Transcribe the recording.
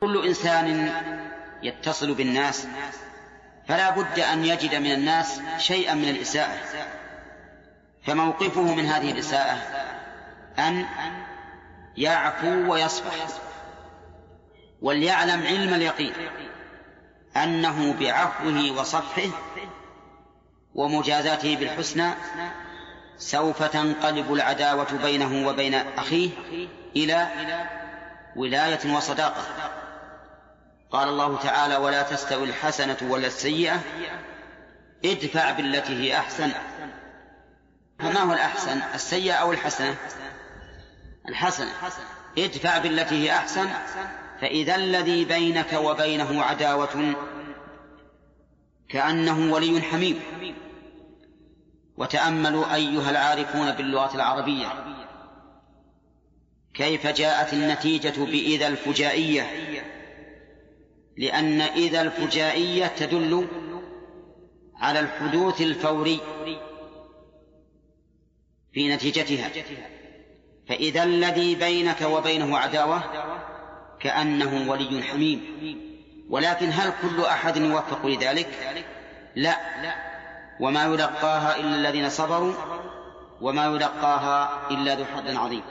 كل إنسان يتصل بالناس فلا بد أن يجد من الناس شيئا من الإساءة. فموقفه من هذه الإساءة أن يعفو ويصفح وليعلم علم اليقين أنه بعفوه وصفحه ومجازاته بالحسنى سوف تنقلب العداوة بينه وبين أخيه إلى ولاية وصداقة. قال الله تعالى ولا تستوي الحسنة ولا السيئة ادفع بالتي هي أحسن. فما هو الأحسن؟ السيئة أو الحسنة؟ الحسنة ادفع بالتي هي أحسن فإذا الذي بينك وبينه عداوة كأنه ولي حميم. وتأملوا أيها العارفون باللغة العربية. كيف جاءت النتيجة بإذا الفجائية؟ لأن إذا الفجائية تدل على الحدوث الفوري في نتيجتها. فإذا الذي بينك وبينه عداوة كأنه ولي حميم. ولكن هل كل أحد يوفق لذلك؟ لا. وما يلقاها إلا الذين صبروا وما يلقاها إلا ذو حظ عظيم.